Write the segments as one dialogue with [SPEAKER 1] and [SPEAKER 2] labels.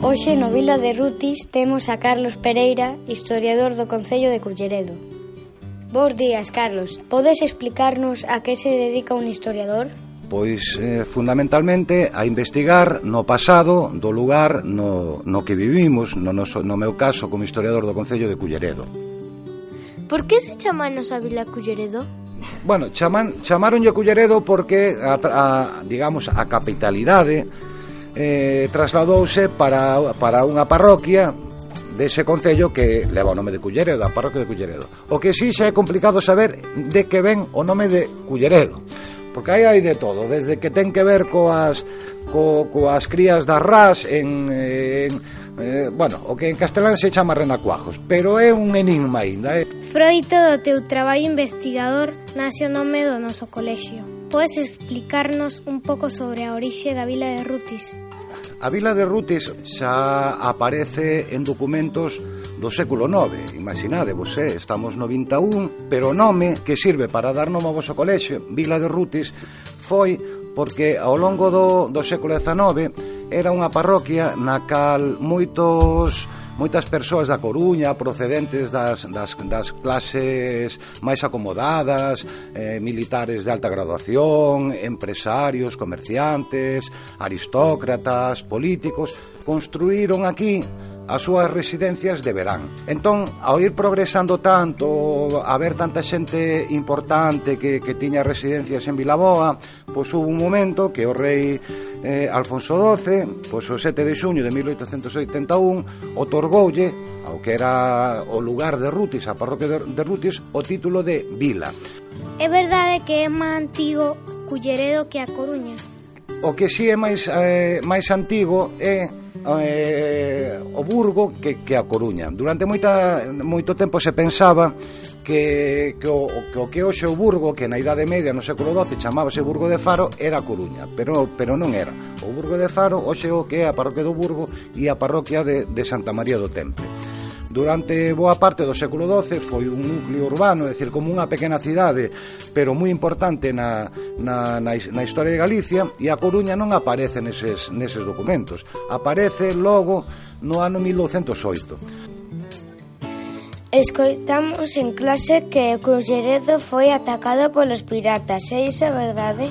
[SPEAKER 1] Hoxe no Vila de Rutis temos a Carlos Pereira, historiador do Concello de Culleredo. Bos días, Carlos. Podes explicarnos a que se dedica un historiador?
[SPEAKER 2] Pois, eh, fundamentalmente, a investigar no pasado do lugar no, no que vivimos, no, no, no meu caso, como historiador do Concello de Culleredo.
[SPEAKER 3] Por que se chama a Vila Culleredo?
[SPEAKER 2] Bueno, chaman, chamaronlle Culleredo porque, a, a, digamos, a capitalidade eh, trasladouse para, para unha parroquia dese concello que leva o nome de Culleredo, a parroquia de Culleredo. O que sí xa é complicado saber de que ven o nome de Culleredo, porque aí hai de todo, desde que ten que ver coas co, coas crías das ras en, en eh, bueno, o que en castelán se chama renacuajos, pero é un enigma aínda. Eh.
[SPEAKER 3] Froito do teu traballo investigador nace o nome do noso colexio. Podes explicarnos un pouco sobre a orixe da vila de Rutis?
[SPEAKER 2] A vila de Rutis xa aparece en documentos do século IX. Imaginade, vos, eh, estamos no 21, pero o nome que sirve para dar nome ao vosso colexo, Vila de Rutis, foi porque ao longo do, do século XIX era unha parroquia na cal moitos moitas persoas da Coruña procedentes das, das, das clases máis acomodadas eh, militares de alta graduación empresarios, comerciantes aristócratas, políticos construíron aquí as súas residencias de verán. Entón, ao ir progresando tanto, a ver tanta xente importante que, que tiña residencias en Vilaboa, pois hubo un momento que o rei eh, Alfonso XII, pois o 7 de xuño de 1881, otorgoulle ao que era o lugar de Rutis, a parroquia de, de Rutis, o título de vila.
[SPEAKER 3] É verdade que é máis antigo Culleredo que a Coruña.
[SPEAKER 2] O que si sí é máis, eh, máis antigo é eh, o Burgo que, que a Coruña. Durante moita, moito tempo se pensaba que, que, o, que o que hoxe o Burgo, que na Idade Media no século XII chamábase Burgo de Faro, era a Coruña, pero, pero non era. O Burgo de Faro hoxe o que é a parroquia do Burgo e a parroquia de, de Santa María do Temple durante boa parte do século XII foi un núcleo urbano, é dicir, como unha pequena cidade, pero moi importante na, na, na, na historia de Galicia, e a Coruña non aparece neses, neses documentos. Aparece logo no ano 1208.
[SPEAKER 4] Escoitamos en clase que Culleredo foi atacado polos piratas, é iso verdade?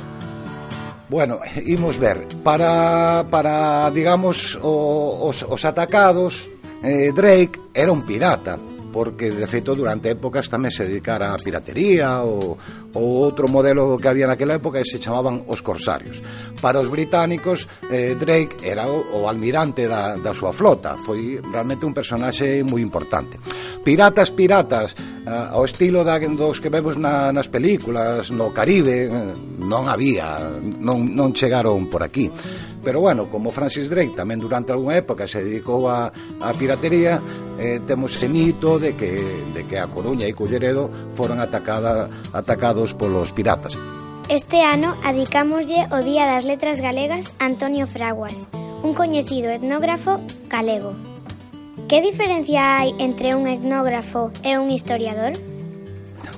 [SPEAKER 2] Bueno, imos ver. Para, para digamos, os, os atacados eh, Drake era un pirata porque de feito durante épocas tamén se dedicara a piratería ou, ou outro modelo que había naquela época e se chamaban os corsarios. Para os británicos, eh, Drake era o, o almirante da, da súa flota, foi realmente un personaxe moi importante. Piratas, piratas, eh, ao estilo da, dos que vemos na, nas películas, no Caribe, eh, non había, non, non chegaron por aquí pero bueno, como Francis Drake tamén durante algunha época se dedicou a, a piratería, eh, temos ese mito de que, de que a Coruña e Culleredo foron atacada, atacados polos piratas.
[SPEAKER 3] Este ano adicámoslle o Día das Letras Galegas Antonio Fraguas, un coñecido etnógrafo galego. Que diferencia hai entre un etnógrafo e un historiador?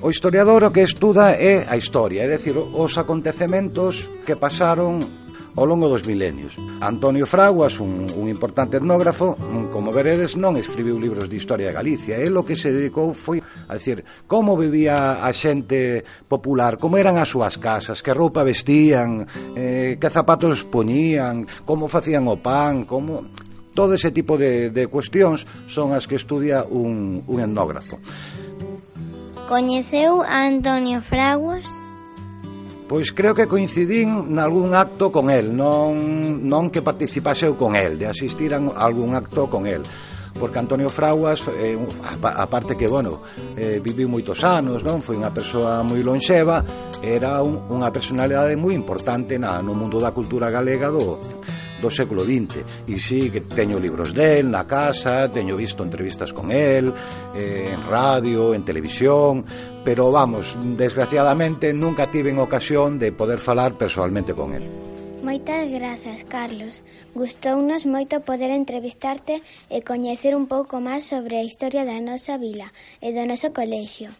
[SPEAKER 2] O historiador o que estuda é a historia, é dicir, os acontecementos que pasaron ao longo dos milenios. Antonio Fraguas, un, un importante etnógrafo, mm, como veredes, non escribiu libros de historia de Galicia. El o que se dedicou foi a decir como vivía a xente popular, como eran as súas casas, que roupa vestían, eh, que zapatos poñían, como facían o pan, como... Todo ese tipo de, de cuestións son as que estudia un, un etnógrafo.
[SPEAKER 4] Coñeceu a Antonio Fraguas
[SPEAKER 2] Pois creo que coincidín nalgún acto con el, non, non que participase eu con el, de asistir a algún acto con el porque Antonio Frauas eh, a parte que, bueno, eh, viviu moitos anos, non? Foi unha persoa moi lonxeva, era un, unha personalidade moi importante na, no mundo da cultura galega do, do século XX e sí que teño libros del na casa, teño visto entrevistas con el eh, en radio, en televisión pero vamos, desgraciadamente nunca tiven ocasión de poder falar personalmente con el
[SPEAKER 5] Moitas grazas, Carlos. Gustounos moito poder entrevistarte e coñecer un pouco máis sobre a historia da nosa vila e do noso colexio.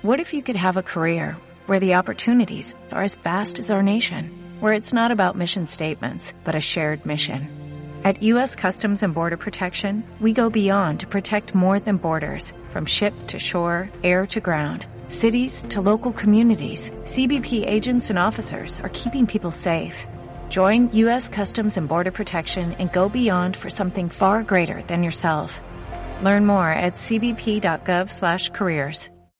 [SPEAKER 6] What if you could have a career where the opportunities are as vast as our nation? Where it's not about mission statements, but a shared mission? At U.S. Customs and Border Protection, we go beyond to protect more than borders, from ship to shore, air to ground cities to local communities, CBP agents and officers are keeping people safe. Join U.S. Customs and Border Protection and go beyond for something far greater than yourself. Learn more at cbp.gov/careers.